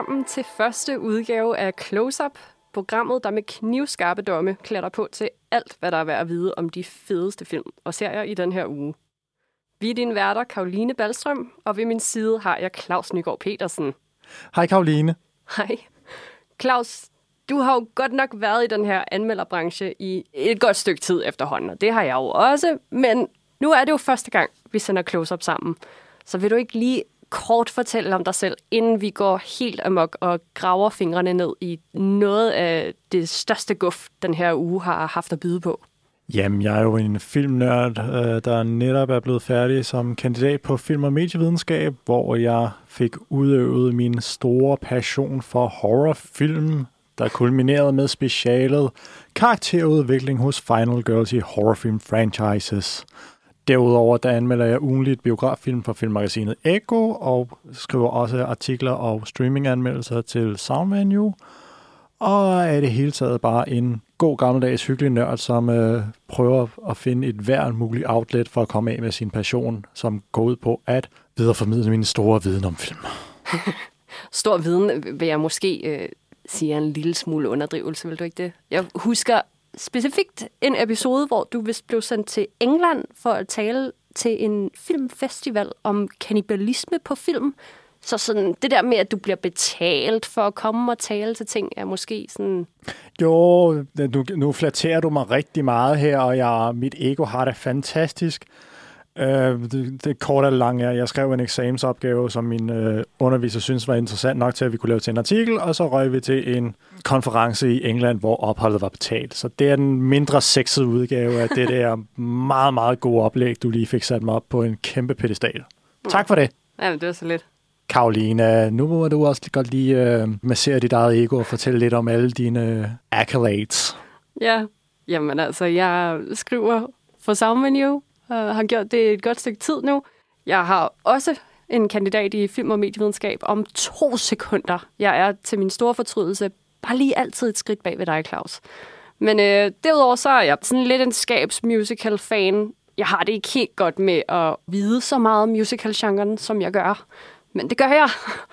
velkommen til første udgave af Close Up, programmet, der med knivskarpe domme klæder på til alt, hvad der er værd at vide om de fedeste film og serier i den her uge. Vi er dine værter, Karoline Balstrøm, og ved min side har jeg Claus Nygaard Petersen. Hej Karoline. Hej. Claus, du har jo godt nok været i den her anmelderbranche i et godt stykke tid efterhånden, og det har jeg jo også, men nu er det jo første gang, vi sender Close-Up sammen. Så vil du ikke lige kort fortælle om dig selv, inden vi går helt amok og graver fingrene ned i noget af det største guf, den her uge har haft at byde på? Jamen, jeg er jo en filmnørd, øh, der netop er blevet færdig som kandidat på film- og medievidenskab, hvor jeg fik udøvet min store passion for horrorfilm, der kulminerede med specialet karakterudvikling hos Final Girls i horrorfilm franchises. Derudover der anmelder jeg ugenligt biograffilm for filmmagasinet Echo, og skriver også artikler og streaminganmeldelser til Soundvenue. Og er det hele taget bare en god gammeldags hyggelig nørd, som øh, prøver at finde et hver muligt outlet for at komme af med sin passion, som går ud på at videreformidle min store viden om film. Stor viden vil jeg måske øh, sige en lille smule underdrivelse, vil du ikke det? Jeg husker specifikt en episode, hvor du vist blev sendt til England for at tale til en filmfestival om kannibalisme på film. Så sådan, det der med, at du bliver betalt for at komme og tale til ting, er måske sådan... Jo, nu, nu flatterer du mig rigtig meget her, og jeg, mit ego har det fantastisk. Uh, det, det kort og langt er, jeg skrev en eksamensopgave, som min uh, underviser synes var interessant nok til, at vi kunne lave til en artikel, og så røg vi til en konference i England, hvor opholdet var betalt. Så det er den mindre sexede udgave af det der meget, meget gode oplæg, du lige fik sat mig op på en kæmpe pedestal. Tak for det. Ja, det var så lidt. Karolina, nu må du også godt lige uh, massere dit eget ego og fortælle lidt om alle dine uh, accolades. Ja, jamen altså, jeg skriver for Soundvenue, og har gjort det et godt stykke tid nu. Jeg har også en kandidat i film- og medievidenskab om to sekunder. Jeg er til min store fortrydelse bare lige altid et skridt bag ved dig, Claus. Men øh, derudover så er jeg sådan lidt en skabsmusical-fan. Jeg har det ikke helt godt med at vide så meget om musical-genren, som jeg gør. Men det gør jeg.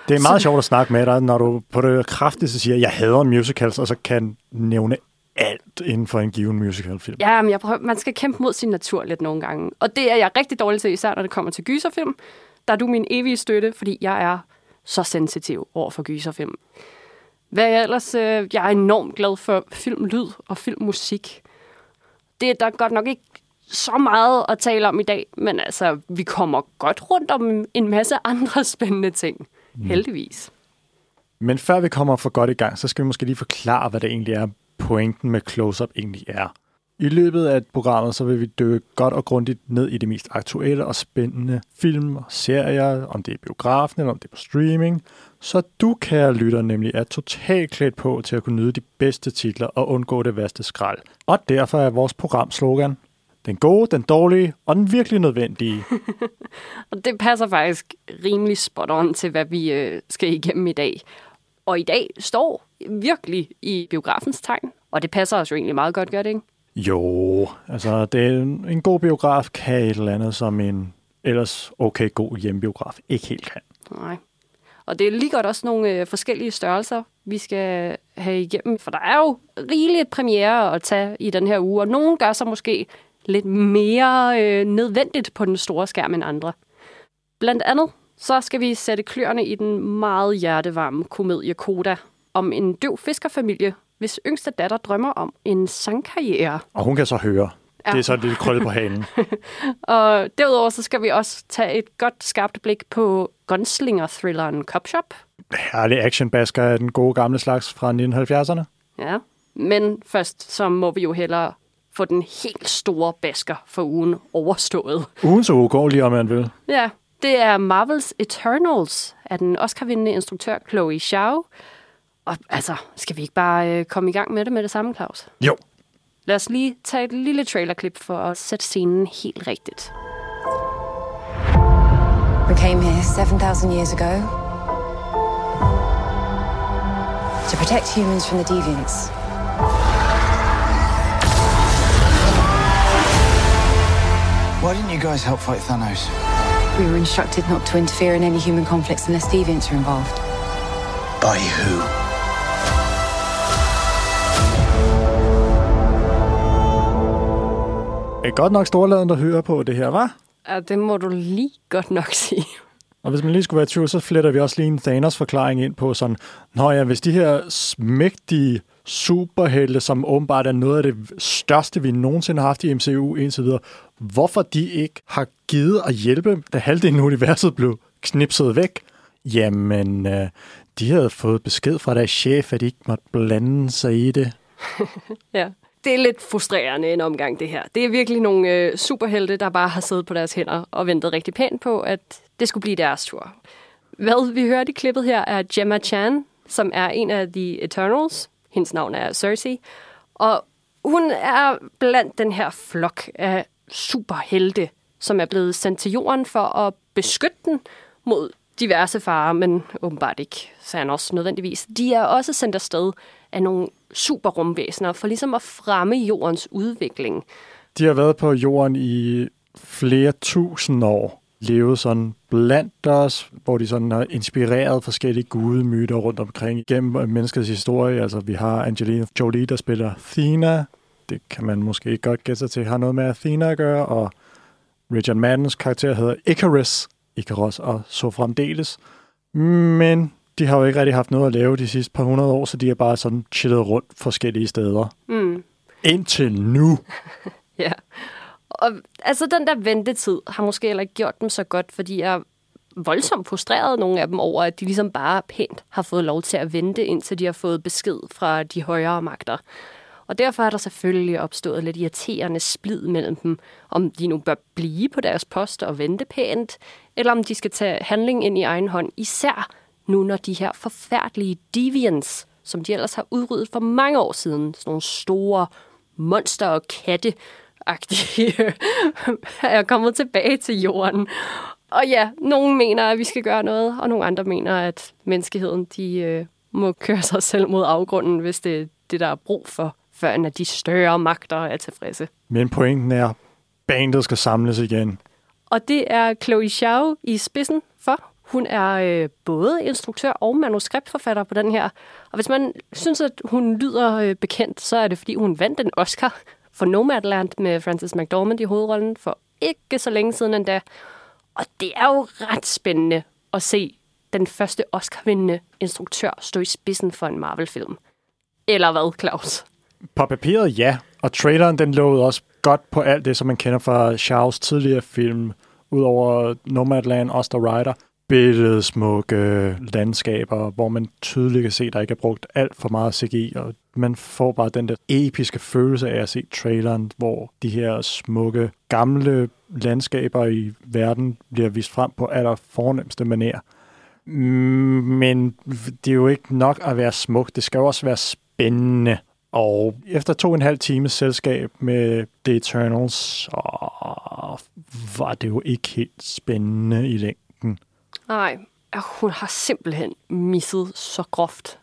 Det er meget sjovt at snakke med dig, når du på det kraftigste siger, at jeg hader musicals, og så kan nævne alt inden for en given musicalfilm. Ja, men jeg prøver, man skal kæmpe mod sin natur lidt nogle gange. Og det er jeg rigtig dårlig til, især når det kommer til gyserfilm. Der er du min evige støtte, fordi jeg er så sensitiv over for gyserfilm. Hvad jeg ellers? Øh, jeg er enormt glad for filmlyd og filmmusik. Det er der godt nok ikke så meget at tale om i dag, men altså, vi kommer godt rundt om en masse andre spændende ting. Mm. Heldigvis. Men før vi kommer for godt i gang, så skal vi måske lige forklare, hvad det egentlig er, pointen med close-up egentlig er. I løbet af programmet så vil vi dykke godt og grundigt ned i det mest aktuelle og spændende film og serier, om det er biografen eller om det er på streaming, så du, kære lytter, nemlig er totalt klædt på til at kunne nyde de bedste titler og undgå det værste skrald. Og derfor er vores programslogan den gode, den dårlige og den virkelig nødvendige. og det passer faktisk rimelig spot on til, hvad vi øh, skal igennem i dag. Og i dag står virkelig i biografens tegn, og det passer os jo egentlig meget godt, gør det ikke? Jo, altså det er en, en god biograf kan et eller andet, som en ellers okay god hjemmebiograf ikke helt kan. Nej. Og det er lige godt også nogle øh, forskellige størrelser, vi skal have igennem. For der er jo rigeligt premiere at tage i den her uge, og nogen gør sig måske lidt mere øh, nødvendigt på den store skærm end andre. Blandt andet så skal vi sætte kløerne i den meget hjertevarme komedie Koda om en døv fiskerfamilie, hvis yngste datter drømmer om en sangkarriere. Og hun kan så høre. Ja. Det er så et lille krølle på hanen. og derudover så skal vi også tage et godt skarpt blik på gunslinger-thrilleren Cop Shop. Herlig actionbasker af den gode gamle slags fra 1970'erne. Ja, men først så må vi jo hellere få den helt store basker for ugen overstået. Ugen så ugår om man vil. Ja, det er Marvels Eternals af den Oscar-vindende instruktør Chloe Zhao. Og altså, skal vi ikke bare øh, komme i gang med det med det samme, Claus? Jo. Lad os lige tage et lille trailerklip for at sætte scenen helt rigtigt. We came here 7,000 years ago to protect humans from the deviants. Why didn't you guys help fight Thanos? We were instructed not to interfere in any human conflicts unless deviants are involved. By who? Det er godt nok storladen, der hører på det her, var? Ja, det må du lige godt nok sige. Og hvis man lige skulle være i tvivl, så fletter vi også lige en Thanos-forklaring ind på sådan, Nå ja, hvis de her mægtige superhelte, som åbenbart er noget af det største, vi nogensinde har haft i MCU indtil videre, hvorfor de ikke har givet at hjælpe, da halvdelen af universet blev knipset væk? Jamen, øh, de havde fået besked fra deres chef, at de ikke måtte blande sig i det. Ja. Det er lidt frustrerende en omgang, det her. Det er virkelig nogle øh, superhelte, der bare har siddet på deres hænder og ventet rigtig pænt på, at det skulle blive deres tur. Hvad vi hørte i klippet her er Gemma Chan, som er en af The Eternals. Hendes navn er Cersei. Og hun er blandt den her flok af superhelte, som er blevet sendt til jorden for at beskytte den mod diverse farer, men åbenbart ikke Thanos nødvendigvis. De er også sendt afsted af nogle superrumvæsener for ligesom at fremme jordens udvikling. De har været på jorden i flere tusind år, levet sådan blandt os, hvor de sådan har inspireret forskellige gudemyter rundt omkring gennem menneskets historie. Altså vi har Angelina Jolie, der spiller Athena. Det kan man måske godt gætte sig til, har noget med Athena at gøre, og Richard Maddens karakter hedder Icarus, Icarus og så fremdeles. Men de har jo ikke rigtig haft noget at lave de sidste par hundrede år, så de er bare sådan chillet rundt forskellige steder. Mm. Indtil nu. Ja. Og altså, den der ventetid har måske heller ikke gjort dem så godt, fordi jeg er voldsomt frustreret nogle af dem over, at de ligesom bare pænt har fået lov til at vente, indtil de har fået besked fra de højere magter. Og derfor er der selvfølgelig opstået lidt irriterende splid mellem dem, om de nu bør blive på deres post og vente pænt, eller om de skal tage handling ind i egen hånd, især nu når de her forfærdelige deviants, som de ellers har udryddet for mange år siden, sådan nogle store monster og katte, agtige er kommet tilbage til jorden. Og ja, nogen mener, at vi skal gøre noget, og nogle andre mener, at menneskeheden de, øh, må køre sig selv mod afgrunden, hvis det er det, der er brug for, før at de større magter er tilfredse. Men pointen er, bandet skal samles igen. Og det er Chloe Zhao i spidsen for. Hun er øh, både instruktør og manuskriptforfatter på den her. Og hvis man synes, at hun lyder øh, bekendt, så er det, fordi hun vandt en Oscar for Nomadland med Frances McDormand i hovedrollen for ikke så længe siden endda. Og det er jo ret spændende at se den første Oscar-vindende instruktør stå i spidsen for en Marvel-film. Eller hvad, Claus? På papiret, ja. Og traileren, den lovede også godt på alt det, som man kender fra Charles tidligere film, udover Nomadland, Oster Rider. Billedsmukke landskaber, hvor man tydeligt kan se, at der ikke er brugt alt for meget CGI, og man får bare den der episke følelse af at se traileren, hvor de her smukke, gamle landskaber i verden bliver vist frem på aller fornemmeste maner. Men det er jo ikke nok at være smukt, det skal jo også være spændende. Og efter to og en halv times selskab med The Eternals, så var det jo ikke helt spændende i længden. Nej, hun har simpelthen misset så groft.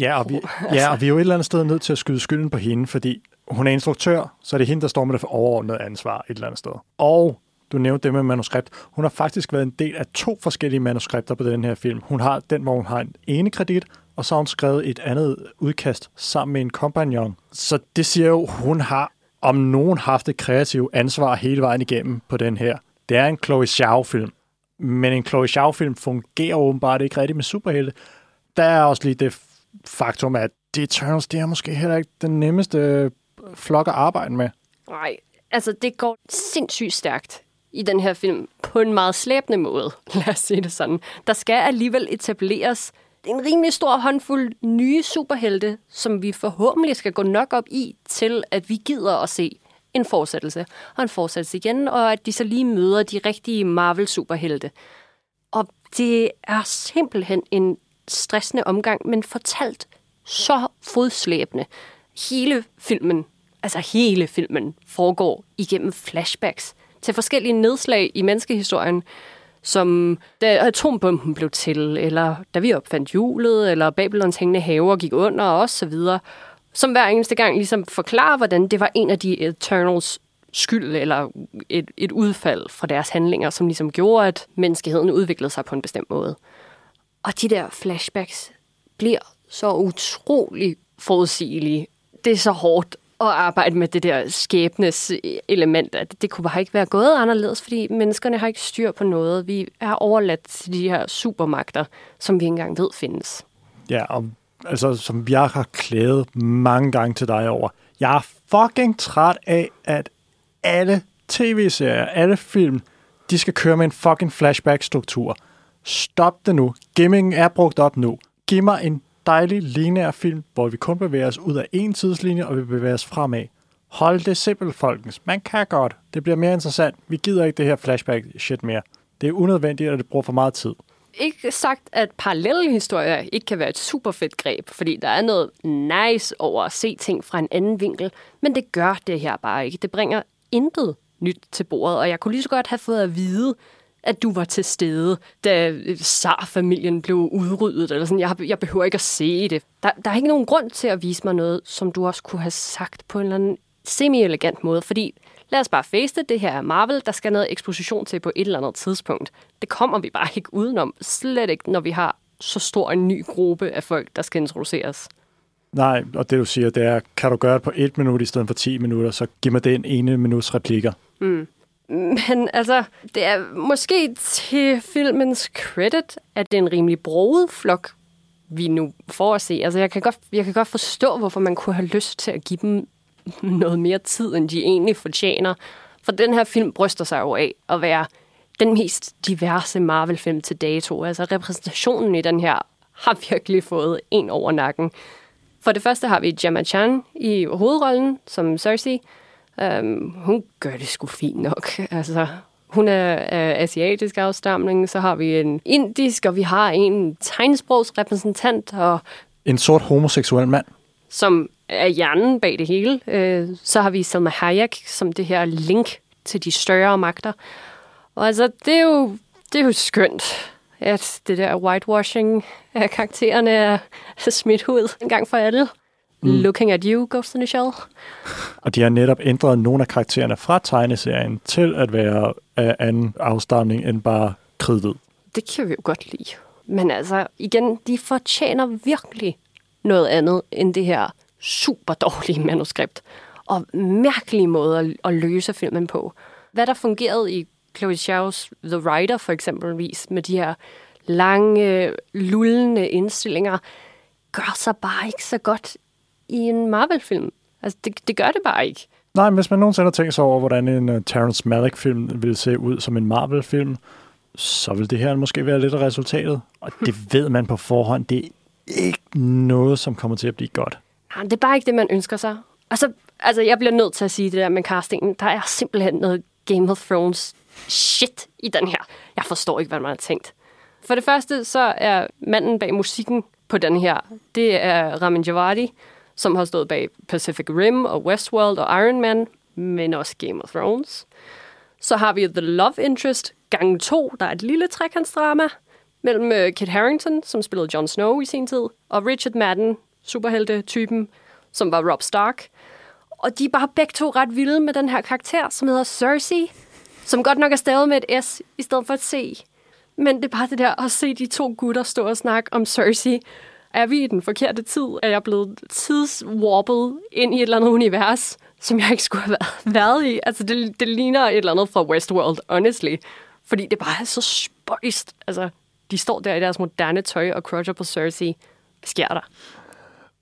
Ja og, vi, ja, og vi er jo et eller andet sted nødt til at skyde skylden på hende, fordi hun er instruktør, så er det hende, der står med det for overordnet ansvar et eller andet sted. Og du nævnte det med manuskript. Hun har faktisk været en del af to forskellige manuskripter på den her film. Hun har den, hvor hun har en ene kredit, og så har hun skrevet et andet udkast sammen med en kompagnon. Så det siger jo, hun har om nogen haft et kreativt ansvar hele vejen igennem på den her. Det er en Chloe Zhao-film, men en Chloe Zhao-film fungerer åbenbart ikke rigtigt med superhelte. Der er også lige det faktum, at The Eternals, det er måske heller ikke den nemmeste øh, flok at arbejde med. Nej, altså det går sindssygt stærkt i den her film på en meget slæbende måde, lad os sige det sådan. Der skal alligevel etableres en rimelig stor håndfuld nye superhelte, som vi forhåbentlig skal gå nok op i, til at vi gider at se en fortsættelse og en fortsættelse igen, og at de så lige møder de rigtige Marvel-superhelte. Og det er simpelthen en stressende omgang, men fortalt så fodslæbende. Hele filmen, altså hele filmen, foregår igennem flashbacks til forskellige nedslag i menneskehistorien, som da atombomben blev til, eller da vi opfandt hjulet, eller Babylons hængende haver gik under, og så videre, som hver eneste gang ligesom forklarer, hvordan det var en af de Eternals skyld, eller et, et udfald fra deres handlinger, som ligesom gjorde, at menneskeheden udviklede sig på en bestemt måde. Og de der flashbacks, bliver så utrolig forudsigelige. Det er så hårdt at arbejde med det der skæbnes element, at det kunne bare ikke være gået anderledes, fordi menneskerne har ikke styr på noget. Vi er overladt til de her supermagter, som vi ikke engang ved findes. Ja, og altså, som jeg har klædet mange gange til dig over. Jeg er fucking træt af, at alle tv-serier, alle film, de skal køre med en fucking flashback-struktur. Stop det nu. Gaming er brugt op nu. Giv mig en dejlig lineær film, hvor vi kun bevæger os ud af en tidslinje, og vi bevæger os fremad. Hold det simpelt, folkens. Man kan godt. Det bliver mere interessant. Vi gider ikke det her flashback-shit mere. Det er unødvendigt, og det bruger for meget tid. Ikke sagt, at parallelle historier ikke kan være et super fedt greb, fordi der er noget nice over at se ting fra en anden vinkel, men det gør det her bare ikke. Det bringer intet nyt til bordet, og jeg kunne lige så godt have fået at vide, at du var til stede, da øh, Sar-familien blev udryddet. Eller sådan. Jeg, jeg behøver ikke at se det. Der, der er ikke nogen grund til at vise mig noget, som du også kunne have sagt på en eller anden semi-elegant måde, fordi lad os bare face det, det her er Marvel, der skal noget eksposition til på et eller andet tidspunkt. Det kommer vi bare ikke udenom, slet ikke, når vi har så stor en ny gruppe af folk, der skal introduceres. Nej, og det du siger, det er, kan du gøre det på et minut i stedet for 10 minutter, så giv mig den ene minuts replikker. Mm. Men altså, det er måske til filmens credit, at det er en rimelig broget flok, vi nu får at se. Altså, jeg kan, godt, jeg kan godt forstå, hvorfor man kunne have lyst til at give dem noget mere tid, end de egentlig fortjener. For den her film bryster sig jo af at være den mest diverse Marvel-film til dato. Altså, repræsentationen i den her har virkelig fået en over nakken. For det første har vi Gemma Chan i hovedrollen som Cersei, Um, hun gør det sgu fint nok. Altså, hun er af asiatisk afstamning, så har vi en indisk, og vi har en tegnsprogsrepræsentant. Og en sort homoseksuel mand. Som er hjernen bag det hele. Uh, så har vi Selma Hayek som det her link til de større magter. Og altså, det er jo, det er jo skønt, at det der whitewashing af karaktererne er smidt ud en gang for alle. Mm. Looking at you, Ghost in the Shell. Og de har netop ændret nogle af karaktererne fra tegneserien til at være af anden afstamning end bare kridtet. Det kan vi jo godt lide. Men altså, igen, de fortjener virkelig noget andet end det her super dårlige manuskript. Og mærkelige måder at, at løse filmen på. Hvad der fungerede i Chloe Zhao's The Rider for eksempelvis, med de her lange, lullende indstillinger, gør sig bare ikke så godt i en Marvel-film. Altså, det, det gør det bare ikke. Nej, hvis man nogensinde har tænkt sig over, hvordan en uh, Terrence Malick-film ville se ud som en Marvel-film, så vil det her måske være lidt af resultatet. Og det ved man på forhånd. Det er ikke noget, som kommer til at blive godt. Det er bare ikke det, man ønsker sig. Altså, altså, jeg bliver nødt til at sige det der med castingen. Der er simpelthen noget Game of Thrones shit i den her. Jeg forstår ikke, hvad man har tænkt. For det første, så er manden bag musikken på den her, det er Ramin Djawadi, som har stået bag Pacific Rim og Westworld og Iron Man, men også Game of Thrones. Så har vi The Love Interest gang 2, der er et lille trekantsdrama mellem øh, Kit Harington, som spillede Jon Snow i sin tid, og Richard Madden, superhelte-typen, som var Rob Stark. Og de er bare begge to ret vilde med den her karakter, som hedder Cersei, som godt nok er stavet med et S i stedet for et C. Men det er bare det der at se de to gutter stå og snakke om Cersei, er vi i den forkerte tid? Er jeg blevet tidswarpet ind i et eller andet univers, som jeg ikke skulle have været i? Altså, det, det ligner et eller andet fra Westworld, honestly. Fordi det bare er så spøjst. Altså, de står der i deres moderne tøj og crusher på Cersei. Hvad sker der?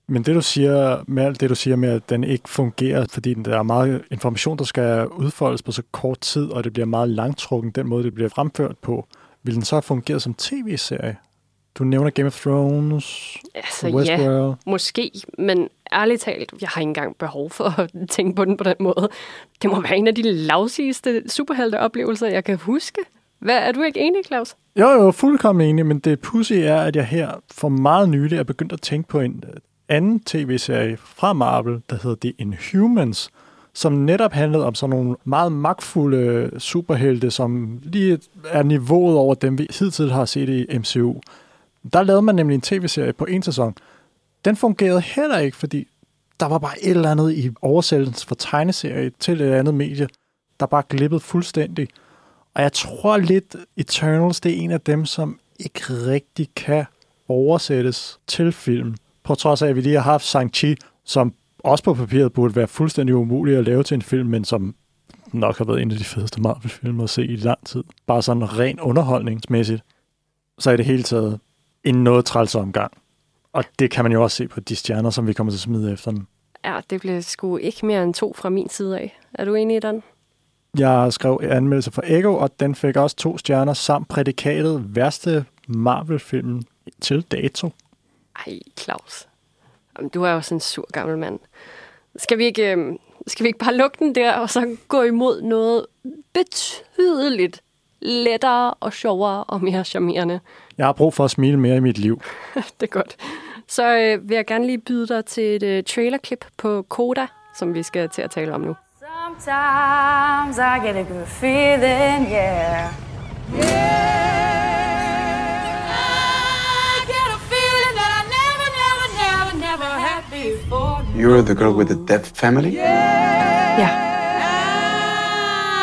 Men det du siger med alt det, du siger med, at den ikke fungerer, fordi der er meget information, der skal udfoldes på så kort tid, og det bliver meget langtrukken, den måde, det bliver fremført på, vil den så fungere som tv-serie? Du nævner Game of Thrones, altså, Westworld. Ja, måske, men ærligt talt, jeg har ikke engang behov for at tænke på den på den måde. Det må være en af de lavsigste superhelte-oplevelser, jeg kan huske. Hvad, er du ikke enig, Claus? Jo, jo, fuldkommen enig, men det pussy er, at jeg her for meget nylig er begyndt at tænke på en anden tv-serie fra Marvel, der hedder The Inhumans, som netop handlede om sådan nogle meget magtfulde superhelte, som lige er niveauet over dem, vi hidtil har set i MCU. Der lavede man nemlig en tv-serie på en sæson. Den fungerede heller ikke, fordi der var bare et eller andet i oversættelsen fra tegneserie til et andet medie, der bare glippede fuldstændig. Og jeg tror lidt, Eternals, det er en af dem, som ikke rigtig kan oversættes til film. På trods af, at vi lige har haft Shang-Chi, som også på papiret burde være fuldstændig umulig at lave til en film, men som nok har været en af de fedeste Marvel-film at se i lang tid. Bare sådan ren underholdningsmæssigt. Så er det hele taget en noget træls omgang. Og det kan man jo også se på de stjerner, som vi kommer til at smide efter dem. Ja, det blev sgu ikke mere end to fra min side af. Er du enig i den? Jeg skrev anmeldelse for Ego, og den fik også to stjerner samt prædikatet værste Marvel-film til dato. Ej, Claus. Jamen, du er jo sådan en sur gammel mand. Skal vi ikke, øh, skal vi ikke bare lukke den der, og så gå imod noget betydeligt lettere og sjovere og mere charmerende? Jeg har brug for at smile mere i mit liv. det er godt. Så øh, vil jeg gerne lige byde dig til et øh, trailerklip på Koda, som vi skal til at tale om nu. Sometimes I get a good feeling, yeah. I You're the girl with the deaf family? Ja,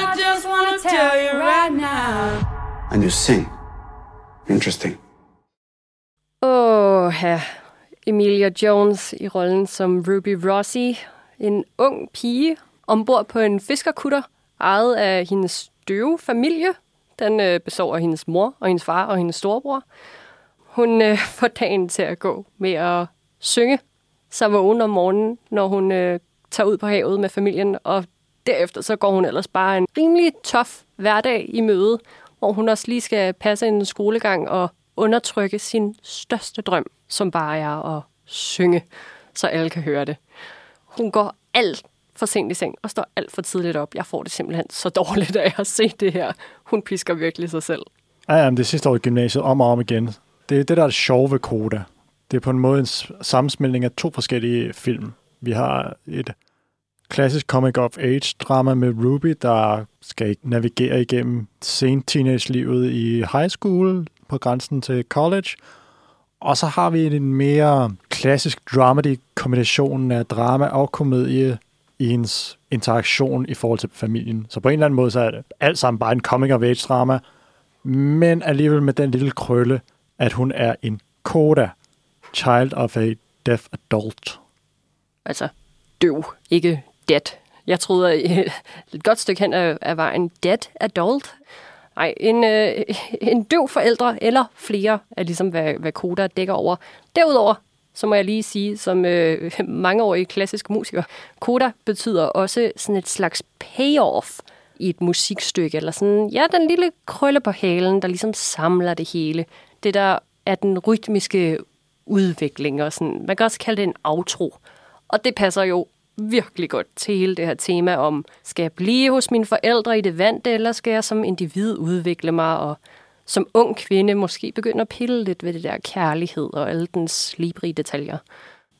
I just want to tell you right now. And you sing. Interesting. Åh, ja. Emilia Jones i rollen som Ruby Rossi, en ung pige ombord på en fiskerkutter, ejet af hendes døve familie. Den øh, består af hendes mor og hendes far og hendes storebror. Hun øh, får dagen til at gå med at synge, så vågen om morgenen, når hun øh, tager ud på havet med familien, og derefter så går hun ellers bare en rimelig tof hverdag i møde, hvor hun også lige skal passe en skolegang og undertrykke sin største drøm, som bare er at synge, så alle kan høre det. Hun går alt for sent i seng og står alt for tidligt op. Jeg får det simpelthen så dårligt af at se det her. Hun pisker virkelig sig selv. Ja, jamen, det sidste år i gymnasiet, om og om igen. Det er det, der er det sjove ved Koda. Det er på en måde en sammensmeltning af to forskellige film. Vi har et klassisk comic of age drama med Ruby, der skal navigere igennem sent teenage-livet i high school på grænsen til college. Og så har vi en mere klassisk dramedy kombination af drama og komedie i ens interaktion i forhold til familien. Så på en eller anden måde, så er det alt sammen bare en comic of age drama, men alligevel med den lille krølle, at hun er en koda child of a deaf adult. Altså, døv, ikke dead. Jeg troede et godt stykke hen af, af vejen dead adult. Nej, en, øh, en døv forældre eller flere er ligesom, hvad, hvad Koda dækker over. Derudover, så må jeg lige sige, som øh, mangeårig klassisk musiker, Koda betyder også sådan et slags payoff i et musikstykke, eller sådan, ja, den lille krølle på halen, der ligesom samler det hele. Det der er den rytmiske udvikling, og sådan, man kan også kalde det en outro. Og det passer jo virkelig godt til hele det her tema om, skal jeg blive hos mine forældre i det vante, eller skal jeg som individ udvikle mig, og som ung kvinde måske begynde at pille lidt ved det der kærlighed og alle dens slibrige detaljer.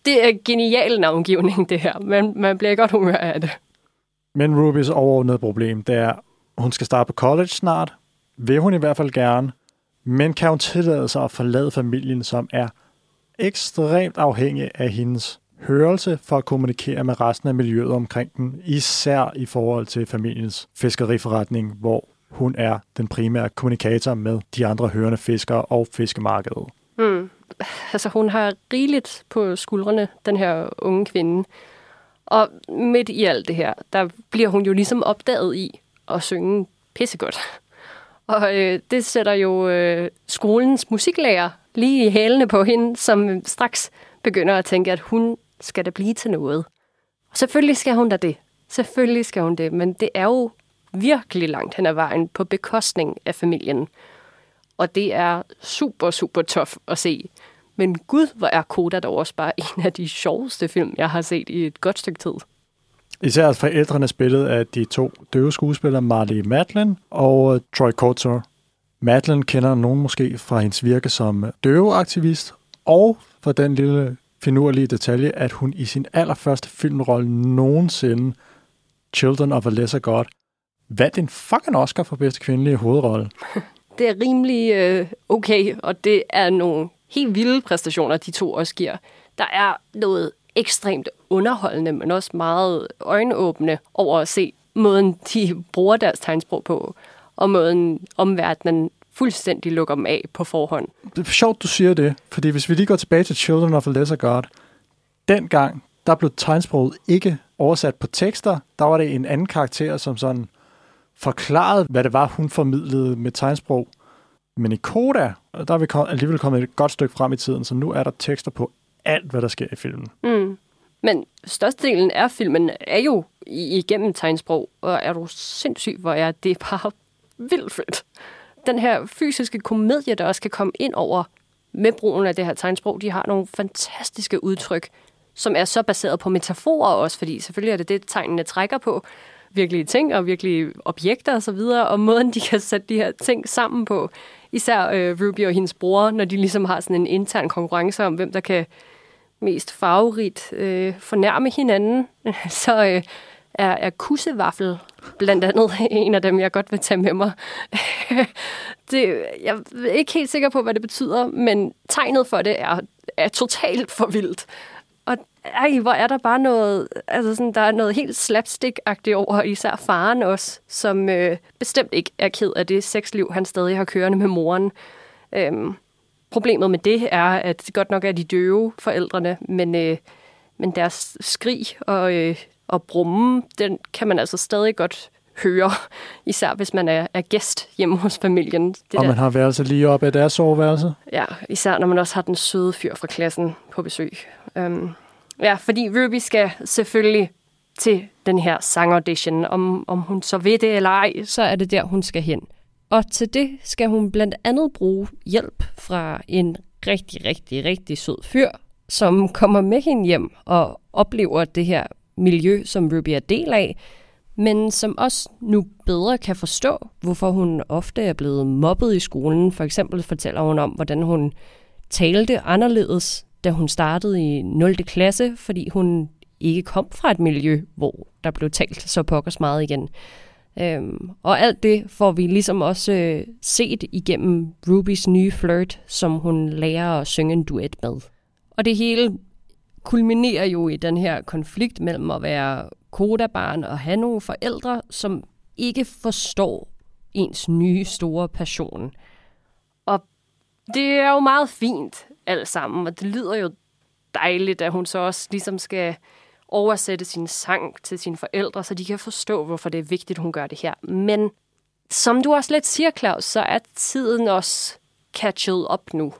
Det er genial navngivning, det her, Man, man bliver godt humør af det. Men Rubys overordnede problem, det er, hun skal starte på college snart. Vil hun i hvert fald gerne. Men kan hun tillade sig at forlade familien, som er ekstremt afhængig af hendes hørelse for at kommunikere med resten af miljøet omkring den, især i forhold til familiens fiskeriforretning, hvor hun er den primære kommunikator med de andre hørende fiskere og fiskemarkedet. Mm. Altså, hun har rigeligt på skuldrene, den her unge kvinde. Og midt i alt det her, der bliver hun jo ligesom opdaget i at synge pissegodt. Og øh, det sætter jo øh, skolens musiklærer lige i hælene på hende, som straks begynder at tænke, at hun skal da blive til noget. Og selvfølgelig skal hun da det. Selvfølgelig skal hun det, men det er jo virkelig langt hen ad vejen på bekostning af familien. Og det er super, super tof at se. Men gud, hvor er Koda dog også bare en af de sjoveste film, jeg har set i et godt stykke tid. Især forældrene spillet af de to døve skuespillere, Marley Matlin og Troy Kotsur. Madeline kender nogen måske fra hendes virke som døveaktivist, og for den lille finurlige detalje, at hun i sin allerførste filmrolle nogensinde, Children of a Lesser God, vandt en fucking Oscar for bedste kvindelige hovedrolle. Det er rimelig øh, okay, og det er nogle helt vilde præstationer, de to også giver. Der er noget ekstremt underholdende, men også meget øjenåbne over at se måden, de bruger deres tegnsprog på, og måden omverdenen fuldstændig lukker dem af på forhånd. Det er sjovt, du siger det, fordi hvis vi lige går tilbage til Children of a Lesser God, dengang, der blev tegnsproget ikke oversat på tekster. Der var det en anden karakter, som sådan forklarede, hvad det var, hun formidlede med tegnsprog. Men i Koda, der er vi alligevel kommet et godt stykke frem i tiden, så nu er der tekster på alt, hvad der sker i filmen. Mm. Men størstedelen af filmen er jo igennem tegnsprog, og er du sindssyg, hvor er det bare vildt fedt. Den her fysiske komedie, der også kan komme ind over med brugen af det her tegnsprog, de har nogle fantastiske udtryk, som er så baseret på metaforer også, fordi selvfølgelig er det det, tegnene trækker på. Virkelige ting og virkelige objekter osv., og, og måden, de kan sætte de her ting sammen på. Især øh, Ruby og hendes bror, når de ligesom har sådan en intern konkurrence om, hvem der kan mest farverigt øh, fornærme hinanden, så øh, er, er kussevaffel blandt andet en af dem, jeg godt vil tage med mig. det, jeg er ikke helt sikker på, hvad det betyder, men tegnet for det er, er totalt for vildt. Og ej, hvor er der bare noget, altså sådan, der er noget helt slapstick-agtigt over, især faren også, som øh, bestemt ikke er ked af det sexliv, han stadig har kørende med moren. Øhm, problemet med det er, at det godt nok er de døve forældrene, men, øh, men deres skrig og, øh, og brumme, den kan man altså stadig godt høre, især hvis man er, er gæst hjemme hos familien. Det Og man har værelse lige op af deres soveværelse. Ja, især når man også har den søde fyr fra klassen på besøg. Um, ja, fordi Ruby skal selvfølgelig til den her sangaudition. Om, om hun så ved det eller ej, så er det der, hun skal hen. Og til det skal hun blandt andet bruge hjælp fra en rigtig, rigtig, rigtig sød fyr, som kommer med hende hjem og oplever det her miljø, som Ruby er del af, men som også nu bedre kan forstå, hvorfor hun ofte er blevet mobbet i skolen. For eksempel fortæller hun om, hvordan hun talte anderledes, da hun startede i 0. klasse, fordi hun ikke kom fra et miljø, hvor der blev talt så pokkers meget igen. Øhm, og alt det får vi ligesom også øh, set igennem Rubys nye flirt, som hun lærer at synge en duet med. Og det hele kulminerer jo i den her konflikt mellem at være kodabarn og have nogle forældre, som ikke forstår ens nye store passion. Og det er jo meget fint alt sammen, og det lyder jo dejligt, at hun så også ligesom skal oversætte sin sang til sine forældre, så de kan forstå, hvorfor det er vigtigt, hun gør det her. Men som du også lidt siger, Claus, så er tiden også catchet op nu.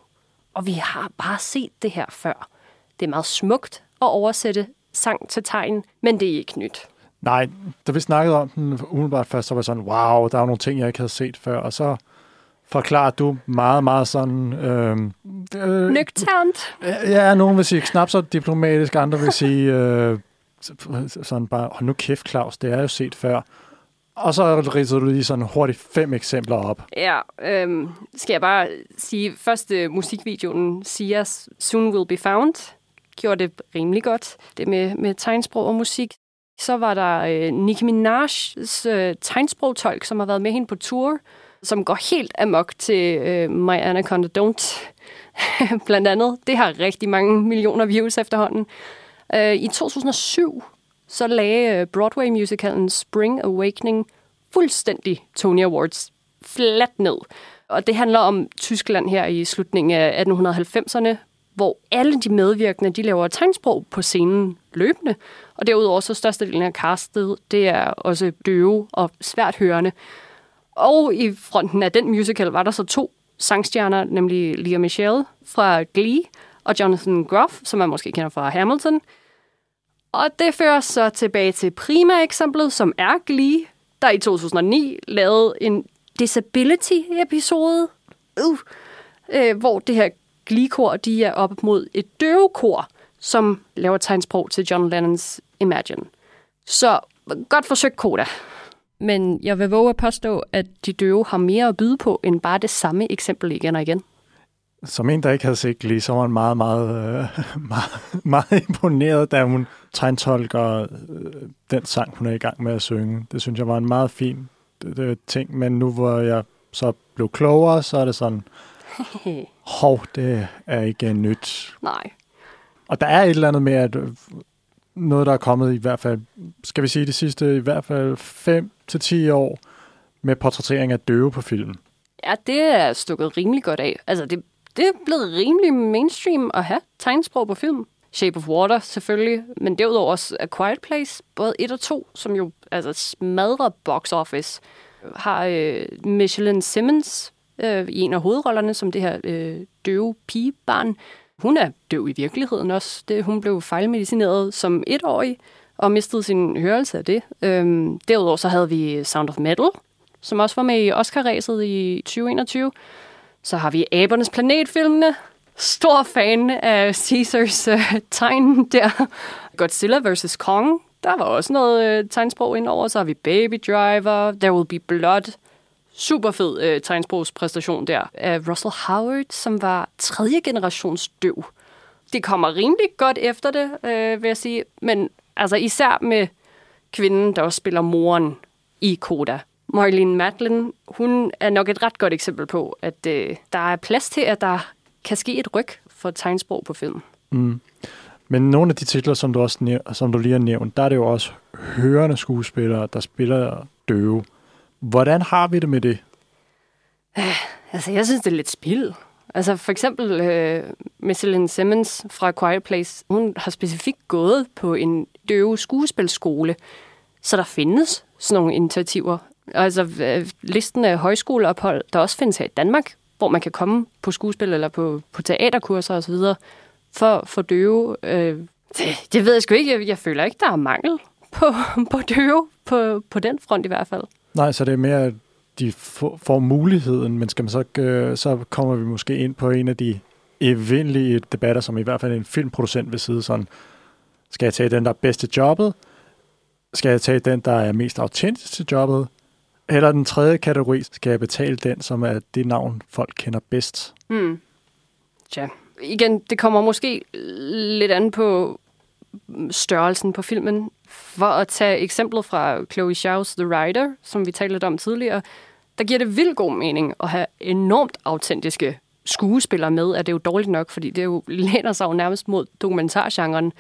Og vi har bare set det her før. Det er meget smukt at oversætte sang til tegn, men det er ikke nyt. Nej, da vi snakkede om den umiddelbart først, så var jeg sådan, wow, der er nogle ting, jeg ikke havde set før. Og så forklarer du meget, meget sådan... Øh, øh, Nøgternt. Ja, nogen vil sige knap så diplomatisk, andre vil sige øh, sådan bare, hold nu kæft, Claus, det er jo set før. Og så ridser du lige sådan hurtigt fem eksempler op. Ja, øhm, skal jeg bare sige, første musikvideoen, Sia's Soon Will Be Found, gjorde det rimelig godt, det med, med tegnsprog og musik. Så var der øh, Nicki Minaj's øh, tegnsprogtolk, som har været med hende på tour, som går helt amok til øh, My Anaconda Don't, blandt andet. Det har rigtig mange millioner views efterhånden. Øh, I 2007 så lagde øh, Broadway-musicalen Spring Awakening fuldstændig Tony Awards fladt ned. Og det handler om Tyskland her i slutningen af 1890'erne, hvor alle de medvirkende, de laver tegnsprog på scenen løbende. Og derudover så størstedelen af castet, det er også døve og svært hørende. Og i fronten af den musical var der så to sangstjerner, nemlig Lea Michelle fra Glee og Jonathan Groff, som man måske kender fra Hamilton. Og det fører så tilbage til Prima-eksemplet, som er Glee, der i 2009 lavede en disability-episode, uh, øh, hvor det her Glee-kor, de er op mod et døvekor, som laver tegnsprog til John Lennons Imagine. Så godt forsøgt, Koda. Men jeg vil våge at påstå, at de døve har mere at byde på, end bare det samme eksempel igen og igen. Som en, der ikke havde set Glee, så var han meget, meget, øh, meget, meget imponeret, da hun tegntolker øh, den sang, hun er i gang med at synge. Det synes jeg var en meget fin det, ting, men nu hvor jeg så blev klogere, så er det sådan, hov, det er ikke nyt. Nej. Og der er et eller andet med, at øh, noget, der er kommet i hvert fald, skal vi sige de sidste i hvert fald 5 til 10 år, med portrættering af døve på film. Ja, det er stukket rimelig godt af. Altså, det, det er blevet rimelig mainstream at have tegnsprog på film. Shape of Water selvfølgelig, men derudover også A Quiet Place, både 1 og 2, som jo altså smadrer box office, har øh, Michelin Simmons øh, i en af hovedrollerne, som det her øh, døve pigebarn. Hun er døv i virkeligheden også. Det, hun blev fejlmedicineret som etårig og mistede sin hørelse af det. Øhm, derudover så havde vi Sound of Metal, som også var med i Oscar-ræset i 2021. Så har vi Abernes Planet-filmene. Stor fan af Caesars øh, tegn der. Godzilla vs. Kong. Der var også noget øh, tegnsprog indover. Så har vi Baby Driver, There Will Be Blood. Super fed øh, tegnsprogspræstation der af Russell Howard, som var tredje generations døv. Det kommer rimelig godt efter det, øh, vil jeg sige. Men altså især med kvinden, der også spiller moren i Koda. Marlene Matlin, hun er nok et ret godt eksempel på, at øh, der er plads til, at der kan ske et ryg for tegnsprog på film. Mm. Men nogle af de titler, som du, også næv- som du lige har nævnt, der er det jo også hørende skuespillere, der spiller døve. Hvordan har vi det med det? Altså, jeg synes, det er lidt spild. Altså, for eksempel øh, Michelin Simmons fra Quiet Place, hun har specifikt gået på en døve skuespilskole, så der findes sådan nogle initiativer. Altså, øh, listen af højskoleophold, der også findes her i Danmark, hvor man kan komme på skuespil eller på, på teaterkurser osv. for, for døve. Øh, det, det ved jeg sgu ikke. Jeg, jeg føler ikke, der er mangel på, på døve, på, på den front i hvert fald. Nej, så det er mere, at de får, muligheden, men skal man så, øh, så kommer vi måske ind på en af de evindelige debatter, som i hvert fald en filmproducent vil sidde sådan, skal jeg tage den, der er bedst til jobbet? Skal jeg tage den, der er mest autentisk til jobbet? Eller den tredje kategori, skal jeg betale den, som er det navn, folk kender bedst? Mm. Tja. Igen, det kommer måske lidt an på størrelsen på filmen. For at tage eksemplet fra Chloe Zhao's The Rider, som vi talte lidt om tidligere, der giver det vildt god mening at have enormt autentiske skuespillere med, at det er jo dårligt nok, fordi det jo læner sig jo nærmest mod dokumentargenren.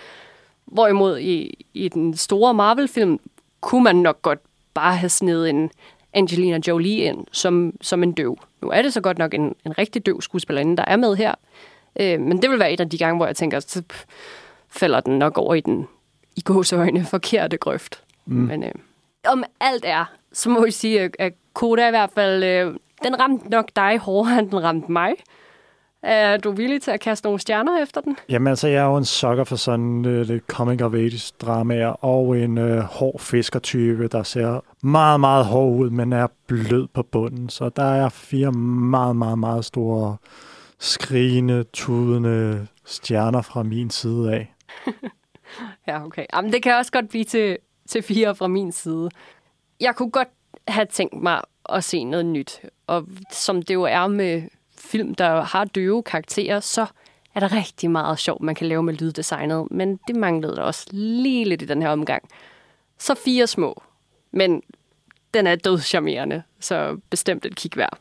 Hvorimod i, i den store Marvel-film kunne man nok godt bare have snedet en Angelina Jolie ind som, som en døv. Nu er det så godt nok en, en rigtig døv skuespillerinde, der er med her. Øh, men det vil være et af de gange, hvor jeg tænker, så falder den nok over i den i gåsøjne forkerte grøft. Mm. Men øh, om alt er, så må jeg sige, at Koda i hvert fald, øh, den ramte nok dig hårdere, end den ramte mig. Er du villig til at kaste nogle stjerner efter den? Jamen altså, jeg er jo en sukker for sådan uh, lidt comic of age dramaer og en uh, hård fiskertype, der ser meget, meget hård ud, men er blød på bunden. Så der er fire meget, meget, meget store skrigende, tudende stjerner fra min side af. ja, okay. Jamen, det kan også godt blive til, til fire fra min side. Jeg kunne godt have tænkt mig at se noget nyt. Og som det jo er med film, der har døve karakterer, så er der rigtig meget sjovt, man kan lave med lyddesignet. Men det manglede der også lige lidt i den her omgang. Så fire små. Men den er dødscharmerende, så bestemt et kig værd.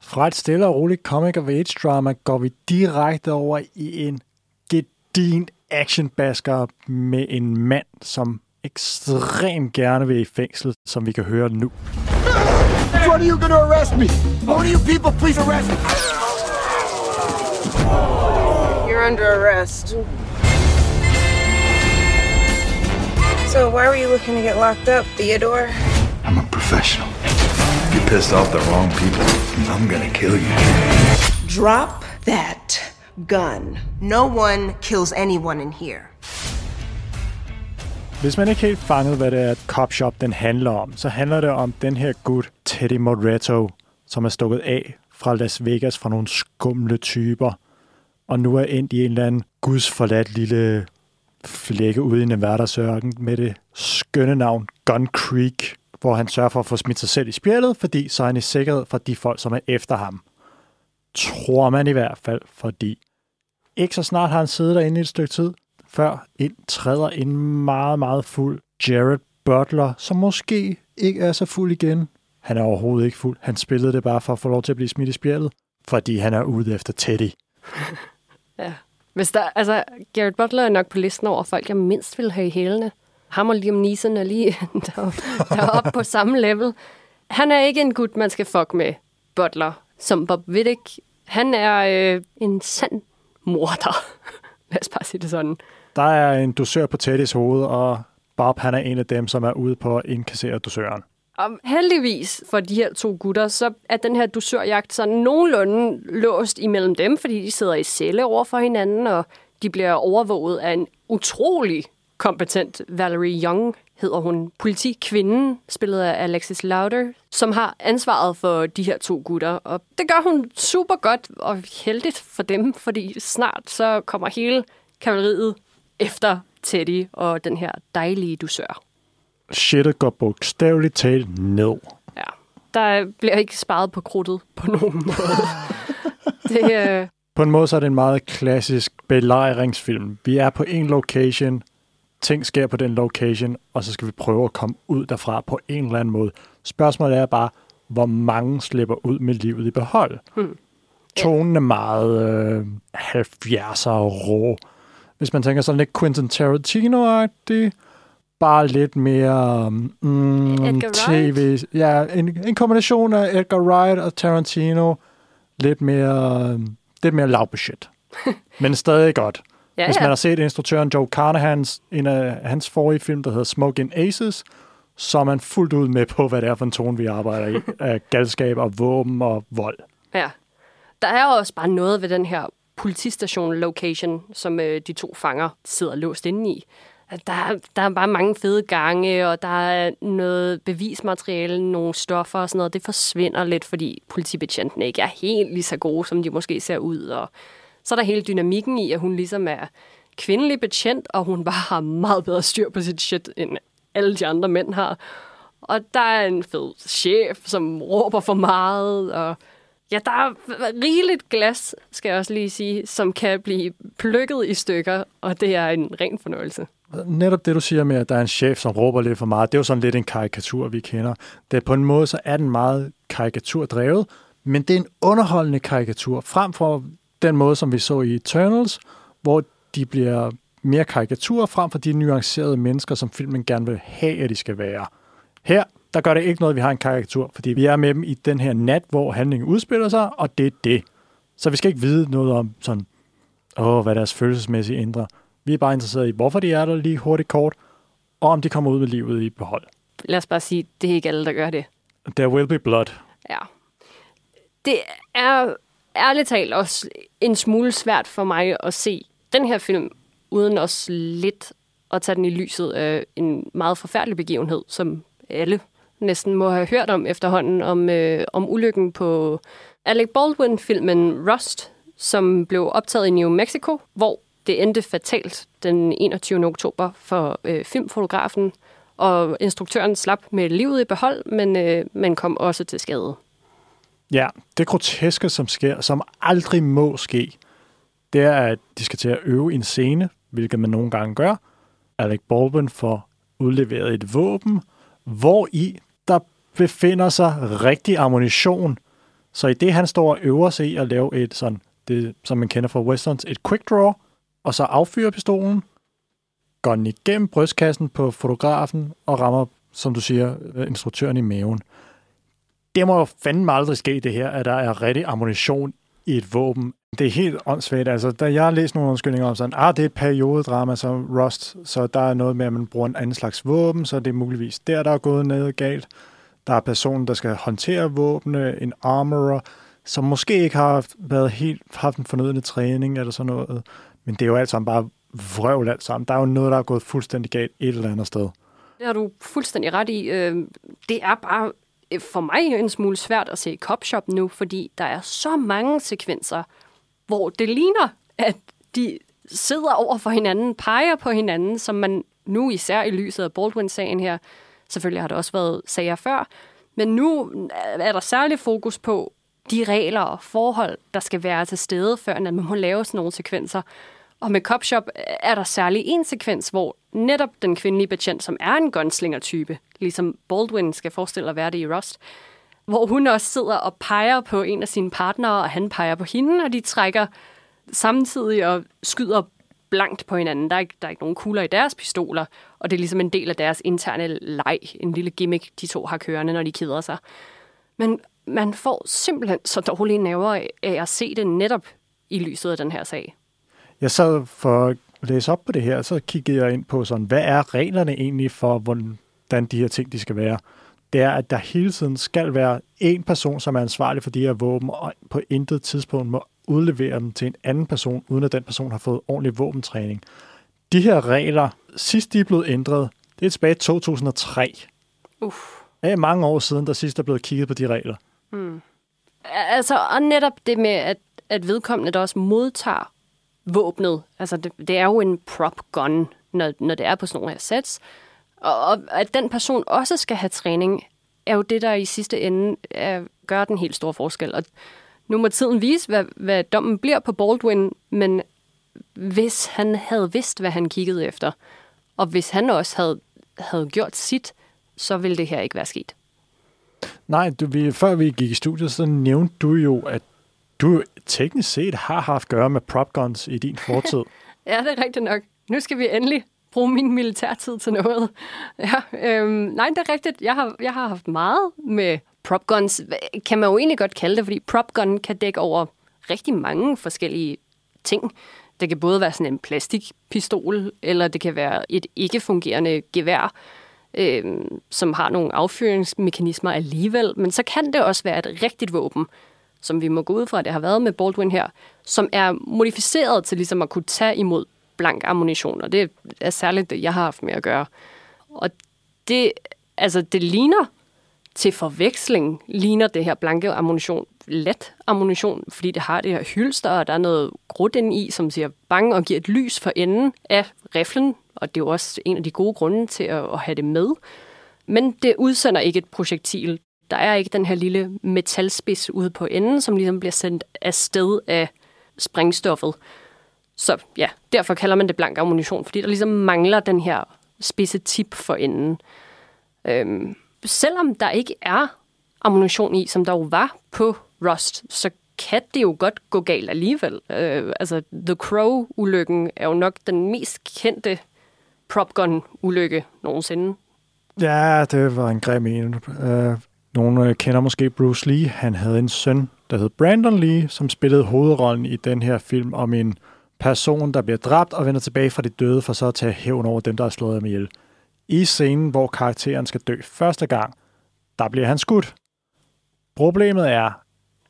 Fra et stille og roligt comic of age drama går vi direkte over i en gedin actionbasker med en mand, som ekstremt gerne vil i fængsel, som vi kan høre nu. When are you gonna arrest me? One of you people, please arrest me. You're under arrest. So why were you looking to get locked up, Theodore? I'm a professional. You pissed off the wrong people. I'm gonna kill you. Drop that gun. No one kills anyone in here. Hvis man ikke helt fanget, hvad det er, Cop Shop den handler om, så handler det om den her gut, Teddy Moretto, som er stukket af fra Las Vegas fra nogle skumle typer, og nu er endt i en eller anden gudsforladt lille flække ude i Nevadas ørken med det skønne navn Gun Creek, hvor han sørger for at få smidt sig selv i spjældet, fordi så er han i sikkerhed for de folk, som er efter ham. Tror man i hvert fald, fordi ikke så snart har han siddet derinde i et stykke tid, før ind træder en meget, meget fuld Jared Butler, som måske ikke er så fuld igen. Han er overhovedet ikke fuld. Han spillede det bare for at få lov til at blive smidt i spjældet, fordi han er ude efter Teddy. ja. Hvis der, altså, Jared Butler er nok på listen over folk, jeg mindst vil have i hælene. Ham og Liam Neeson er lige deroppe, deroppe på samme level. Han er ikke en gut, man skal fuck med Butler som Bob Wittick. Han er øh, en sand morder. Lad os bare sige det sådan. Der er en dusør på Teddys hoved, og Bob han er en af dem, som er ude på at indkassere dusøren. Og heldigvis for de her to gutter, så er den her dusørjagt sådan nogenlunde låst imellem dem, fordi de sidder i celle over for hinanden, og de bliver overvåget af en utrolig kompetent Valerie Young, hedder hun. Politikvinden, spillet af Alexis Lauder, som har ansvaret for de her to gutter. Og det gør hun super godt og heldigt for dem, fordi snart så kommer hele kavaleriet efter Teddy og den her dejlige dusør. Shitet går bogstaveligt talt ned. Ja, der bliver ikke sparet på krudtet på nogen måde. det, øh, På en måde så er det en meget klassisk belejringsfilm. Vi er på en location, ting sker på den location, og så skal vi prøve at komme ud derfra på en eller anden måde. Spørgsmålet er bare, hvor mange slipper ud med livet i behold. Hmm. Tonen er meget øh, 70'er rå. Hvis man tænker sådan lidt Quentin Tarantino-agtig, bare lidt mere mm, tv. Ja, en, en kombination af Edgar Wright og Tarantino. Lidt mere, lidt mere lavbudget. Men stadig godt. Ja, Hvis man ja. har set instruktøren Joe Carnahans, en af hans forrige film, der hedder Smoking Aces, så er man fuldt ud med på, hvad det er for en tone, vi arbejder i. af galskab og våben og vold. Ja. Der er også bare noget ved den her politistation location, som øh, de to fanger sidder låst inde i. Der, er- der er bare mange fede gange, og der er noget bevismateriale, nogle stoffer og sådan noget. Det forsvinder lidt, fordi politibetjentene ikke er helt lige så gode, som de måske ser ud. Og så er der hele dynamikken i, at hun ligesom er kvindelig betjent, og hun bare har meget bedre styr på sit shit, end alle de andre mænd har. Og der er en fed chef, som råber for meget, og ja, der er rigeligt glas, skal jeg også lige sige, som kan blive plukket i stykker, og det er en ren fornøjelse. Netop det, du siger med, at der er en chef, som råber lidt for meget, det er jo sådan lidt en karikatur, vi kender. Det er på en måde, så er den meget karikaturdrevet, men det er en underholdende karikatur, frem for den måde, som vi så i Eternals, hvor de bliver mere karikaturer frem for de nuancerede mennesker, som filmen gerne vil have, at de skal være. Her, der gør det ikke noget, at vi har en karikatur, fordi vi er med dem i den her nat, hvor handlingen udspiller sig, og det er det. Så vi skal ikke vide noget om sådan, åh, hvad deres følelsesmæssige ændrer. Vi er bare interesseret i, hvorfor de er der lige hurtigt kort, og om de kommer ud med livet i behold. Lad os bare sige, det er ikke alle, der gør det. There will be blood. Ja. Det er ærligt talt også en smule svært for mig at se den her film, uden også lidt at tage den i lyset af en meget forfærdelig begivenhed, som alle næsten må have hørt om efterhånden, om, øh, om ulykken på Alec Baldwin-filmen Rust, som blev optaget i New Mexico, hvor det endte fatalt den 21. oktober for øh, filmfotografen, og instruktøren slap med livet i behold, men, øh, man kom også til skade. Ja, det groteske, som sker, som aldrig må ske, det er, at de skal til at øve en scene, hvilket man nogle gange gør. Alec Baldwin får udleveret et våben, hvor i der befinder sig rigtig ammunition. Så i det, han står og øver sig i at lave et sådan, det, som man kender fra westerns, et quick draw, og så affyrer pistolen, går den igennem brystkassen på fotografen og rammer, som du siger, øh, instruktøren i maven. Det må jo fandme aldrig ske, det her, at der er rigtig ammunition i et våben. Det er helt åndssvagt. Altså, da jeg har læst nogle undskyldninger om sådan, ah, det er et periodedrama som Rust, så der er noget med, at man bruger en anden slags våben, så det er muligvis der, der er gået noget galt. Der er personen, der skal håndtere våbne, en armorer, som måske ikke har haft- været helt, haft en fornødende træning eller sådan noget. Men det er jo alt sammen bare vrøvl alt sammen. Der er jo noget, der er gået fuldstændig galt et eller andet sted. Det har du fuldstændig ret i. Øh, det er bare Øh, for mig en smule svært at se Cop Shop nu, fordi der er så mange sekvenser, hvor det ligner, at de sidder over for hinanden, peger på hinanden, som man nu især i lyset af Baldwin-sagen her, selvfølgelig har der også været sager før, men nu er der særlig fokus på de regler og forhold, der skal være til stede, før man må lave sådan nogle sekvenser. Og med Cop Shop er der særlig en sekvens, hvor netop den kvindelige betjent, som er en gunslinger-type, ligesom Baldwin skal forestille at være det i Rust, hvor hun også sidder og peger på en af sine partnere, og han peger på hende, og de trækker samtidig og skyder blankt på hinanden. Der er, ikke, der er ikke nogen kugler i deres pistoler, og det er ligesom en del af deres interne leg, en lille gimmick, de to har kørende, når de keder sig. Men man får simpelthen så dårlige nerver af at se det netop i lyset af den her sag. Jeg sad for læse op på det her, så kiggede jeg ind på sådan, hvad er reglerne egentlig for, hvordan de her ting de skal være. Det er, at der hele tiden skal være en person, som er ansvarlig for de her våben, og på intet tidspunkt må udlevere dem til en anden person, uden at den person har fået ordentlig våbentræning. De her regler, sidst de er blevet ændret, det er tilbage i 2003. Uff. Det er mange år siden, der sidst er blevet kigget på de regler. Altså, og netop det med, at, at vedkommende der også modtager våbnet. Altså, det, det er jo en prop gun, når, når det er på sådan nogle her sets. Og, og at den person også skal have træning, er jo det, der i sidste ende er, gør den helt store forskel. Og nu må tiden vise, hvad, hvad dommen bliver på Baldwin, men hvis han havde vidst, hvad han kiggede efter, og hvis han også havde, havde gjort sit, så ville det her ikke være sket. Nej, du, vi, før vi gik i studiet, så nævnte du jo, at du teknisk set har haft at gøre med prop guns i din fortid. Ja, det er rigtigt nok. Nu skal vi endelig bruge min militærtid til noget. Ja, øhm, nej, det er rigtigt. Jeg har, jeg har haft meget med prop guns, kan man jo egentlig godt kalde det, fordi prop gun kan dække over rigtig mange forskellige ting. Det kan både være sådan en plastikpistol, eller det kan være et ikke-fungerende gevær, øhm, som har nogle affyringsmekanismer alligevel. Men så kan det også være et rigtigt våben, som vi må gå ud fra, at det har været med Baldwin her, som er modificeret til ligesom at kunne tage imod blank ammunition, og det er særligt det, jeg har haft med at gøre. Og det, altså, det ligner til forveksling, ligner det her blanke ammunition let ammunition, fordi det har det her hylster, og der er noget krudt ind i, som siger bang og giver et lys for enden af riflen, og det er jo også en af de gode grunde til at, at have det med. Men det udsender ikke et projektil. Der er ikke den her lille metalspids ude på enden, som ligesom bliver sendt afsted af sprængstoffet. Så ja, derfor kalder man det blank ammunition, fordi der ligesom mangler den her spidse tip for enden. Øhm, selvom der ikke er ammunition i, som der jo var på Rust, så kan det jo godt gå galt alligevel. Øh, altså, The Crow-ulykken er jo nok den mest kendte prop gun-ulykke nogensinde. Ja, det var en grim en. Øh, nogle øh, kender måske Bruce Lee. Han havde en søn, der hed Brandon Lee, som spillede hovedrollen i den her film om en person, der bliver dræbt og vender tilbage fra de døde, for så at tage hævn over dem, der har slået ham ihjel. I scenen, hvor karakteren skal dø første gang, der bliver han skudt. Problemet er,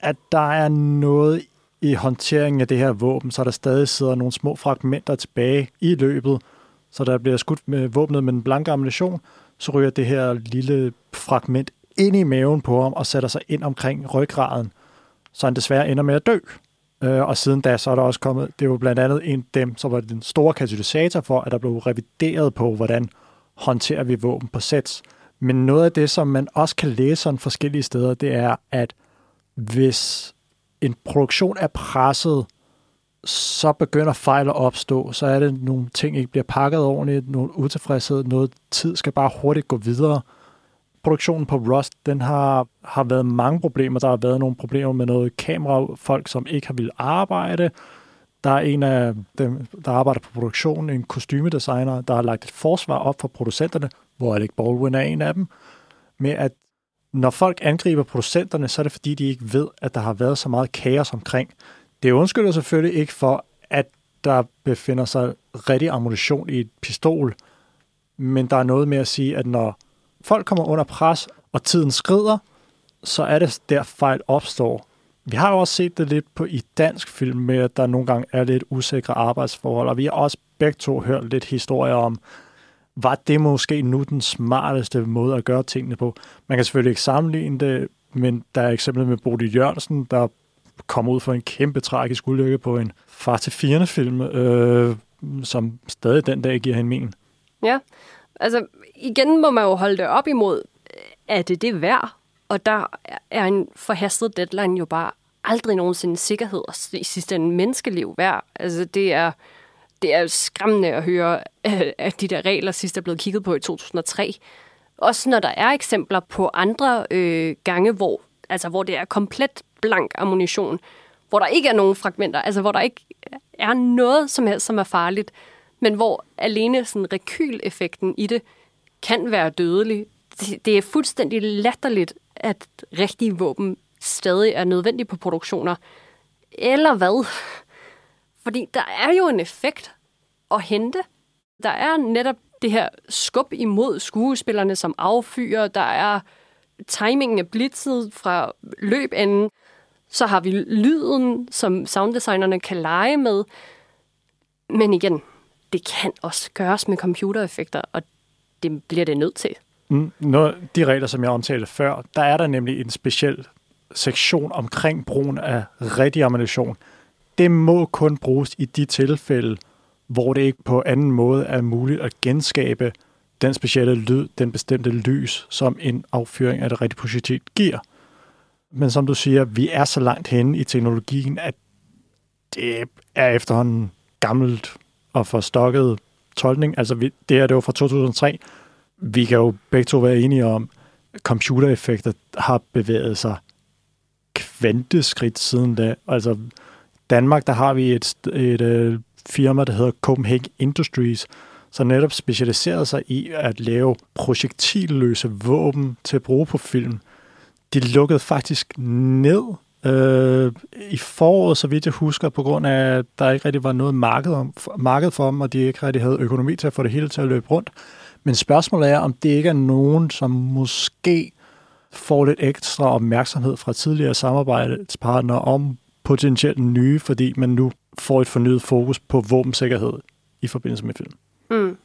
at der er noget i håndteringen af det her våben, så der stadig sidder nogle små fragmenter tilbage i løbet, så der bliver skudt med våbnet med den blanke ammunition, så ryger det her lille fragment ind i maven på ham og sætter sig ind omkring ryggraden, så han desværre ender med at dø. Øh, og siden da, så er der også kommet, det er jo blandt andet en af dem, som var den store katalysator for, at der blev revideret på, hvordan håndterer vi våben på sæt. Men noget af det, som man også kan læse sådan forskellige steder, det er, at hvis en produktion er presset, så begynder fejl at opstå. Så er det nogle ting, ikke bliver pakket ordentligt, nogle utilfredshed, noget tid skal bare hurtigt gå videre. Produktionen på Rust, den har, har været mange problemer. Der har været nogle problemer med noget kamerafolk, som ikke har ville arbejde. Der er en af dem, der arbejder på produktionen, en kostymedesigner, der har lagt et forsvar op for producenterne, hvor Alec Baldwin er en af dem, med at når folk angriber producenterne, så er det fordi, de ikke ved, at der har været så meget kaos omkring. Det undskylder selvfølgelig ikke for, at der befinder sig rigtig ammunition i et pistol, men der er noget med at sige, at når folk kommer under pres, og tiden skrider, så er det der fejl opstår. Vi har jo også set det lidt på i dansk film med, at der nogle gange er lidt usikre arbejdsforhold, og vi har også begge to hørt lidt historier om, var det måske nu den smarteste måde at gøre tingene på? Man kan selvfølgelig ikke sammenligne det, men der er eksempel med Bodil Jørgensen, der kom ud for en kæmpe tragisk ulykke på en far til firende film, øh, som stadig den dag giver hende mening. Ja, altså igen må man jo holde det op imod, er det det værd? Og der er en forhastet deadline jo bare aldrig nogensinde sikkerhed, og i sidste ende menneskeliv værd. Altså det er, det er skræmmende at høre, øh, at de der regler sidst er blevet kigget på i 2003. Også når der er eksempler på andre øh, gange, hvor, altså, hvor det er komplet blank ammunition, hvor der ikke er nogen fragmenter, altså hvor der ikke er noget som helst, som er farligt, men hvor alene sådan rekyleffekten i det kan være dødelig. Det, er fuldstændig latterligt, at rigtige våben stadig er nødvendig på produktioner. Eller hvad? Fordi der er jo en effekt at hente. Der er netop det her skub imod skuespillerne, som affyrer. Der er timingen af blitzet fra løbenden. Så har vi lyden, som sounddesignerne kan lege med. Men igen, det kan også gøres med computereffekter, og det bliver det nødt til. Mm, Når de regler, som jeg omtalte før, der er der nemlig en speciel sektion omkring brugen af rigtig ammunition. Det må kun bruges i de tilfælde, hvor det ikke på anden måde er muligt at genskabe den specielle lyd, den bestemte lys, som en affyring af det rigtige projektil giver. Men som du siger, vi er så langt henne i teknologien, at det er efterhånden gammelt og forstokket tolkning. Altså, vi, det her, det var fra 2003. Vi kan jo begge to være enige om, at computereffekter har bevæget sig kvanteskridt siden da. Altså, Danmark, der har vi et, et, et firma, der hedder Copenhagen Industries, som netop specialiserer sig i at lave projektilløse våben til at bruge på film. De lukkede faktisk ned øh, i foråret, så vidt jeg husker, på grund af, at der ikke rigtig var noget marked, om, marked for dem, og de ikke rigtig havde økonomi til at få det hele til at løbe rundt. Men spørgsmålet er, om det ikke er nogen, som måske får lidt ekstra opmærksomhed fra tidligere samarbejdspartnere om potentielt nye, fordi man nu får et fornyet fokus på våbensikkerhed i forbindelse med film. Mm.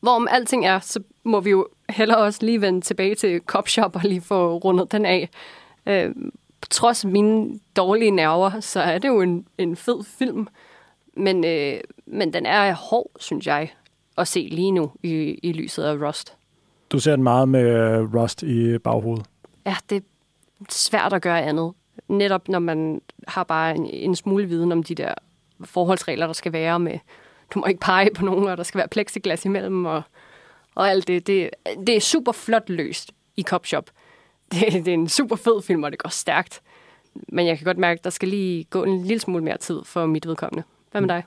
Hvorom alting er, så må vi jo heller også lige vende tilbage til Cop Shop og lige få rundet den af. Øh, trods mine dårlige nerver, så er det jo en, en fed film. Men, øh, men den er hård, synes jeg, at se lige nu i, i lyset af Rust. Du ser den meget med øh, Rust i baghovedet. Ja, det er svært at gøre andet. Netop når man har bare en, en smule viden om de der forholdsregler, der skal være med, du må ikke pege på nogen, og der skal være plexiglas imellem, og, og alt det. det. Det er super flot løst i Cop Shop. Det, det er en super fed film, og det går stærkt. Men jeg kan godt mærke, at der skal lige gå en lille smule mere tid for mit vedkommende. Hvad med dig?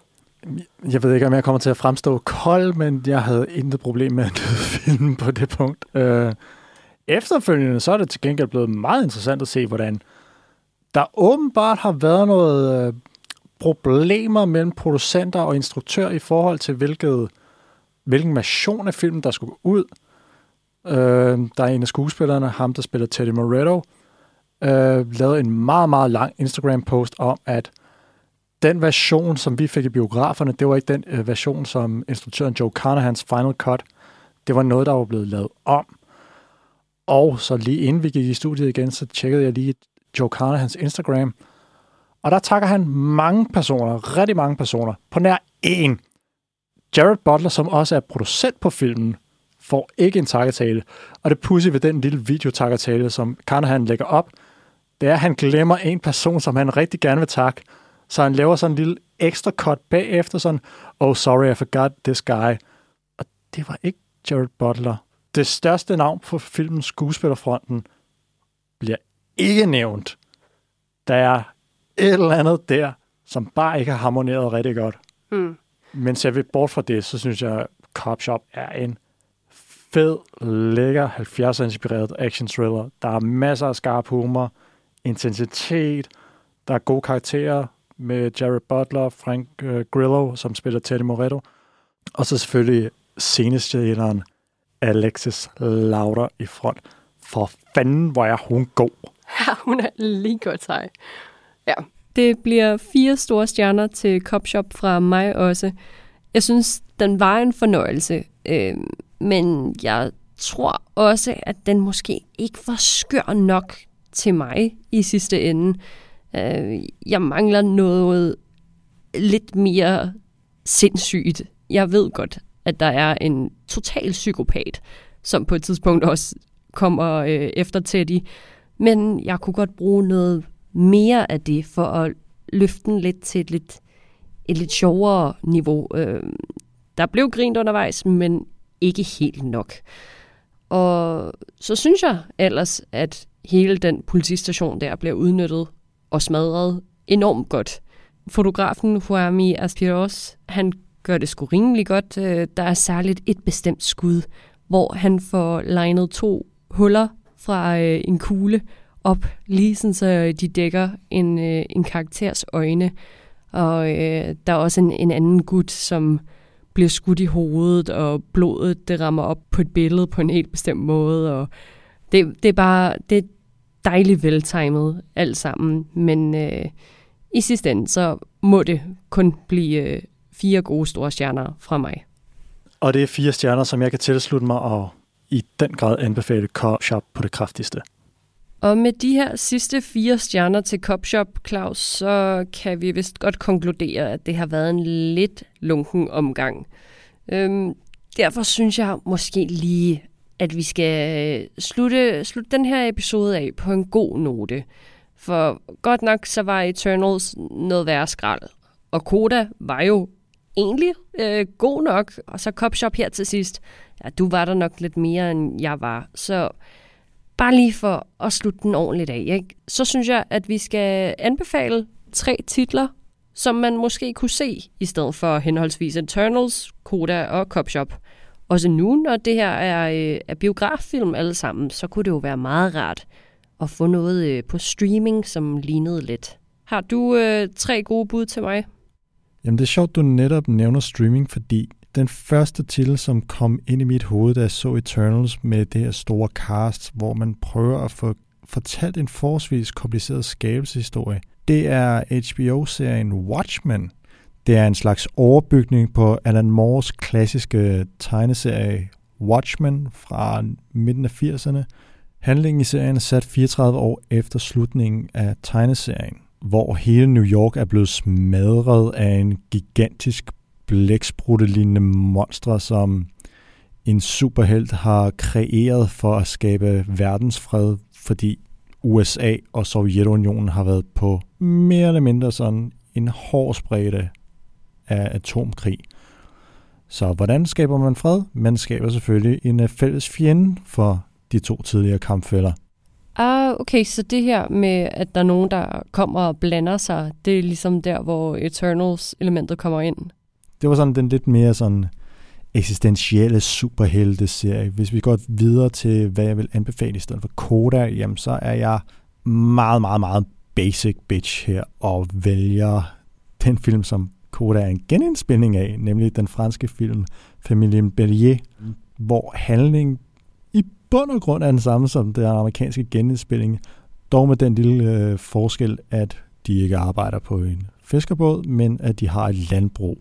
Jeg ved ikke, om jeg kommer til at fremstå kold, men jeg havde intet problem med at filmen på det punkt. Øh, efterfølgende, så er det til gengæld blevet meget interessant at se, hvordan der åbenbart har været noget øh, problemer mellem producenter og instruktør i forhold til, hvilket, hvilken version af filmen, der skulle ud. Øh, der er en af skuespillerne, ham der spiller Teddy Moretto, øh, lavede en meget, meget lang Instagram-post om, at den version, som vi fik i biograferne, det var ikke den øh, version, som instruktøren Joe Carnahans Final Cut. Det var noget, der var blevet lavet om. Og så lige inden vi gik i studiet igen, så tjekkede jeg lige Joe Carnahans Instagram. Og der takker han mange personer, rigtig mange personer, på nær én. Jared Butler, som også er producent på filmen, får ikke en takketale. Og det pudsige ved den lille videotakketale, som Carnahan lægger op, det er, at han glemmer en person, som han rigtig gerne vil takke. Så han laver sådan en lille ekstra cut bagefter, sådan, oh sorry, I forgot this guy. Og det var ikke Jared Butler. Det største navn på filmens skuespillerfronten bliver ikke nævnt. Der er et eller andet der, som bare ikke har harmoneret rigtig godt. Mm. Men ser vi bort fra det, så synes jeg, Cop Shop er en fed, lækker 70'er-inspireret action thriller. Der er masser af skarp humor, intensitet, der er gode karakterer med Jared Butler, Frank uh, Grillo, som spiller Teddy Moretto, og så selvfølgelig scenestjæleren Alexis Lauder i front. For fanden, hvor er hun god. Ja, hun er lige godt sej. Ja. Det bliver fire store stjerner til Cop Shop fra mig også. Jeg synes, den var en fornøjelse, øh, men jeg tror også, at den måske ikke var skør nok til mig i sidste ende. Øh, jeg mangler noget lidt mere sindssygt. Jeg ved godt, at der er en total psykopat, som på et tidspunkt også kommer øh, efter Teddy. Men jeg kunne godt bruge noget mere af det, for at løfte den lidt til et lidt, et lidt sjovere niveau. Øh, der blev grint undervejs, men ikke helt nok. Og så synes jeg ellers, at hele den politistation der bliver udnyttet og smadret enormt godt. Fotografen Huami Aspiros, han gør det sgu rimelig godt. Øh, der er særligt et bestemt skud, hvor han får legnet to huller fra øh, en kugle, op, lige sådan, så de dækker en, øh, en karakters øjne. Og øh, der er også en, en anden gut, som bliver skudt i hovedet, og blodet det rammer op på et billede på en helt bestemt måde. Og det, det er bare det er dejligt veltimet alt sammen, men øh, i sidste ende, så må det kun blive øh, fire gode store stjerner fra mig. Og det er fire stjerner, som jeg kan tilslutte mig og i den grad anbefale Cop Shop på det kraftigste. Og med de her sidste fire stjerner til Copshop, Claus, så kan vi vist godt konkludere, at det har været en lidt lunken omgang. Øhm, derfor synes jeg måske lige, at vi skal øh, slutte, slutte den her episode af på en god note. For godt nok så var Eternals noget værre skrald. Og Koda var jo egentlig øh, god nok. Og så Copshop her til sidst. Ja, du var der nok lidt mere, end jeg var. Så bare lige for at slutte den ordentligt af. Ikke? Så synes jeg, at vi skal anbefale tre titler, som man måske kunne se, i stedet for henholdsvis Eternals, Koda og Cop Shop. Også nu, når det her er, øh, er biograffilm alle sammen, så kunne det jo være meget rart at få noget øh, på streaming, som lignede lidt. Har du øh, tre gode bud til mig? Jamen det er sjovt, du netop nævner streaming, fordi den første titel, som kom ind i mit hoved, da jeg så Eternals med det her store cast, hvor man prøver at få fortalt en forholdsvis kompliceret skabelseshistorie, det er HBO-serien Watchmen. Det er en slags overbygning på Alan Moores klassiske tegneserie Watchmen fra midten af 80'erne. Handlingen i serien er sat 34 år efter slutningen af tegneserien, hvor hele New York er blevet smadret af en gigantisk blæksprutte-lignende monstre, som en superhelt har kreeret for at skabe verdensfred, fordi USA og Sovjetunionen har været på mere eller mindre sådan en hård spredte af atomkrig. Så hvordan skaber man fred? Man skaber selvfølgelig en øh, fælles fjende for de to tidligere kampfælder. Ah, okay, så det her med, at der er nogen, der kommer og blander sig, det er ligesom der, hvor Eternals-elementet kommer ind? Det var sådan den lidt mere sådan eksistentielle superhelte-serie. Hvis vi går videre til, hvad jeg vil anbefale i stedet for Koda, jamen så er jeg meget, meget, meget basic bitch her og vælger den film, som Koda er en genindspilning af, nemlig den franske film Familien Bellier, hvor handlingen i bund og grund er den samme som den amerikanske genindspilning, dog med den lille øh, forskel, at de ikke arbejder på en fiskerbåd, men at de har et landbrug.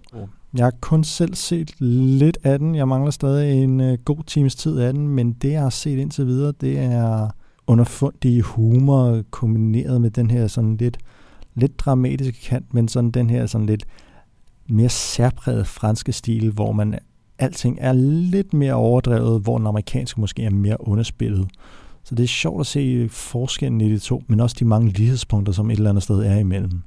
Jeg har kun selv set lidt af den. Jeg mangler stadig en øh, god times tid af den, men det, jeg har set indtil videre, det er underfundig humor kombineret med den her sådan lidt, lidt dramatiske kant, men sådan den her sådan lidt mere særpræget franske stil, hvor man alting er lidt mere overdrevet, hvor den amerikanske måske er mere underspillet. Så det er sjovt at se forskellen i de to, men også de mange lighedspunkter, som et eller andet sted er imellem.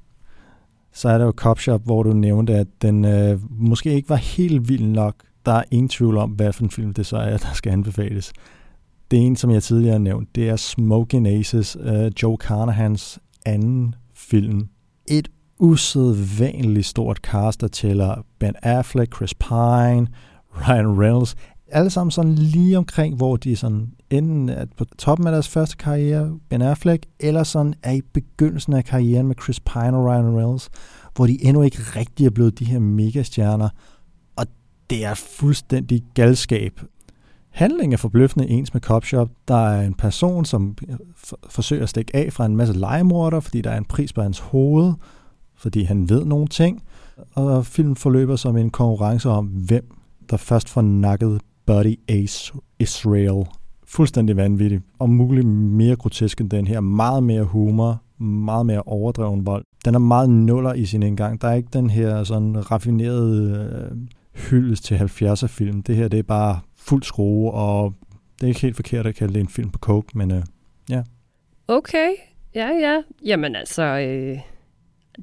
Så er der jo Copshop, hvor du nævnte, at den øh, måske ikke var helt vild nok. Der er ingen tvivl om, hvad for en film det så er, der skal anbefales. Det er en, som jeg tidligere har nævnt, det er Smoking Aces, øh, Joe Carnahans anden film. Et usædvanligt stort cast, der tæller Ben Affleck, Chris Pine, Ryan Reynolds, alle sammen sådan lige omkring, hvor de sådan enten er på toppen af deres første karriere, Ben Affleck, eller sådan er i begyndelsen af karrieren med Chris Pine og Ryan Reynolds, hvor de endnu ikke rigtig er blevet de her megastjerner, og det er fuldstændig galskab. Handlingen er forbløffende ens med Cop Shop. Der er en person, som øh, forsøger at stikke af fra en masse legemorder, fordi der er en pris på hans hoved, fordi han ved nogle ting. Og filmen forløber som en konkurrence om, hvem der først får nakket Buddy Ace Israel. Fuldstændig vanvittig. Om muligt mere grotesk end den her. Meget mere humor, meget mere overdreven vold. Den er meget nuller i sin indgang. Der er ikke den her sådan raffinerede øh, hyldest til 70'er film. Det her det er bare fuld skrue, og det er ikke helt forkert at kalde det en film på coke, men øh, ja. Okay, ja ja. Jamen altså, øh,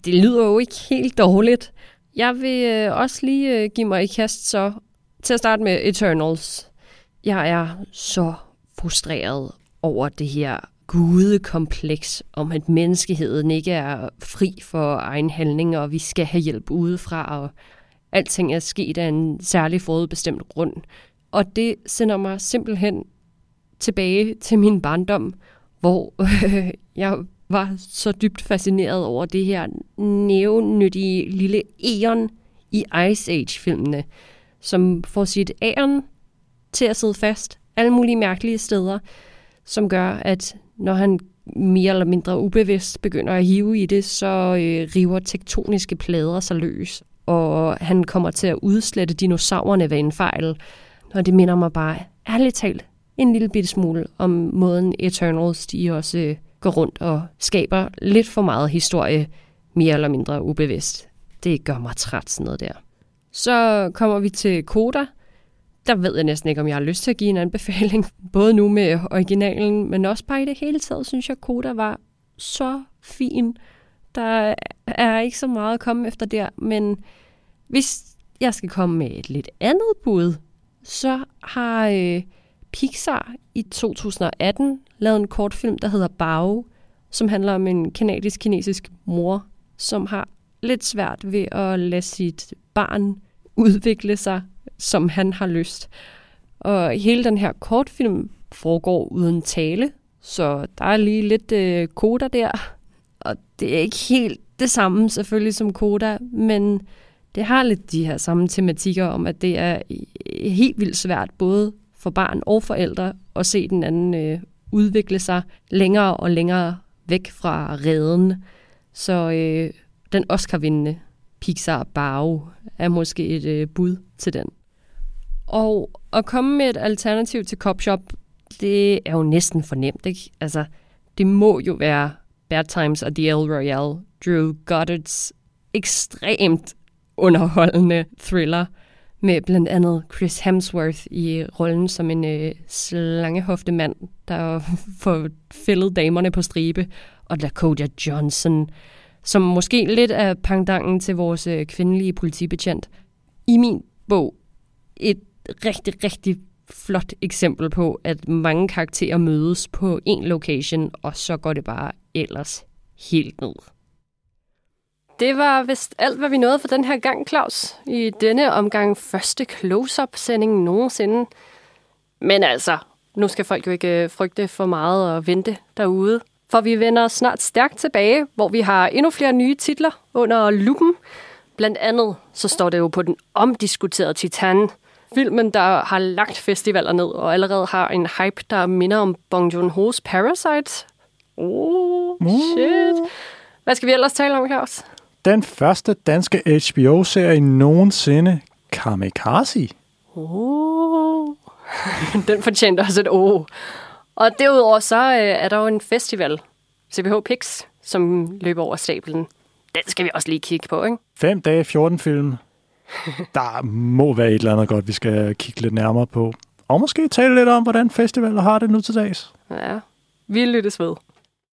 det lyder jo ikke helt dårligt. Jeg vil øh, også lige øh, give mig i kast så til at starte med Eternals. Jeg er så frustreret over det her gudekompleks om, at menneskeheden ikke er fri for egen handling, og vi skal have hjælp udefra, og alting er sket af en særlig forudbestemt grund. Og det sender mig simpelthen tilbage til min barndom, hvor øh, jeg var så dybt fascineret over det her nævnyttige lille eon i Ice Age-filmene, som får sit æren til at sidde fast alle mulige mærkelige steder, som gør, at når han mere eller mindre ubevidst begynder at hive i det, så øh, river tektoniske plader sig løs, og han kommer til at udslette dinosaurerne ved en fejl. Og det minder mig bare ærligt talt en lille bitte smule om måden Eternals de også øh, går rundt og skaber lidt for meget historie, mere eller mindre ubevidst. Det gør mig træt sådan noget der. Så kommer vi til Koda. Der ved jeg næsten ikke, om jeg har lyst til at give en anbefaling. Både nu med originalen, men også bare i det hele taget, synes jeg, Koda var så fin. Der er ikke så meget at komme efter der, men hvis jeg skal komme med et lidt andet bud, så har øh, Pixar i 2018 lavet en kortfilm, der hedder Bao, som handler om en kanadisk-kinesisk mor, som har lidt svært ved at lade sit barn udvikle sig, som han har lyst. Og hele den her kortfilm foregår uden tale, så der er lige lidt øh, koder der. Og det er ikke helt det samme selvfølgelig som koda, men det har lidt de her samme tematikker om, at det er øh, helt vildt svært både for barn og forældre at se den anden øh, udvikle sig længere og længere væk fra reden. Så øh, den Oscar-vindende Pixar Bao er måske et øh, bud til den. Og at komme med et alternativ til Cop Shop, det er jo næsten fornemt, ikke? Altså, det må jo være Bad Times og The El Royale, Drew Goddards ekstremt underholdende thriller med blandt andet Chris Hemsworth i rollen som en øh, slangehofte mand, der får fældet damerne på stribe, og Dakota Johnson, som måske lidt er pangdangen til vores øh, kvindelige politibetjent. I min bog et rigtig, rigtig flot eksempel på, at mange karakterer mødes på en location, og så går det bare ellers helt ned. Det var vist alt, hvad vi nåede for den her gang, Claus. I denne omgang første close-up-sending nogensinde. Men altså, nu skal folk jo ikke øh, frygte for meget og vente derude. For vi vender snart stærkt tilbage, hvor vi har endnu flere nye titler under lupen. Blandt andet så står det jo på den omdiskuterede Titan. Filmen, der har lagt festivaler ned og allerede har en hype, der minder om Bong Joon-ho's Parasite. Oh, shit. Hvad skal vi ellers tale om, Claus? Den første danske HBO-serie nogensinde, Kamikaze. Oh. Den fortjente også et oh. Og derudover så øh, er der jo en festival, CBH Pix, som løber over stablen. Den skal vi også lige kigge på, ikke? 5 dage, 14 film. Der må være et eller andet godt, vi skal kigge lidt nærmere på. Og måske tale lidt om, hvordan festivaler har det nu til dags. Ja, vi lyttes ved.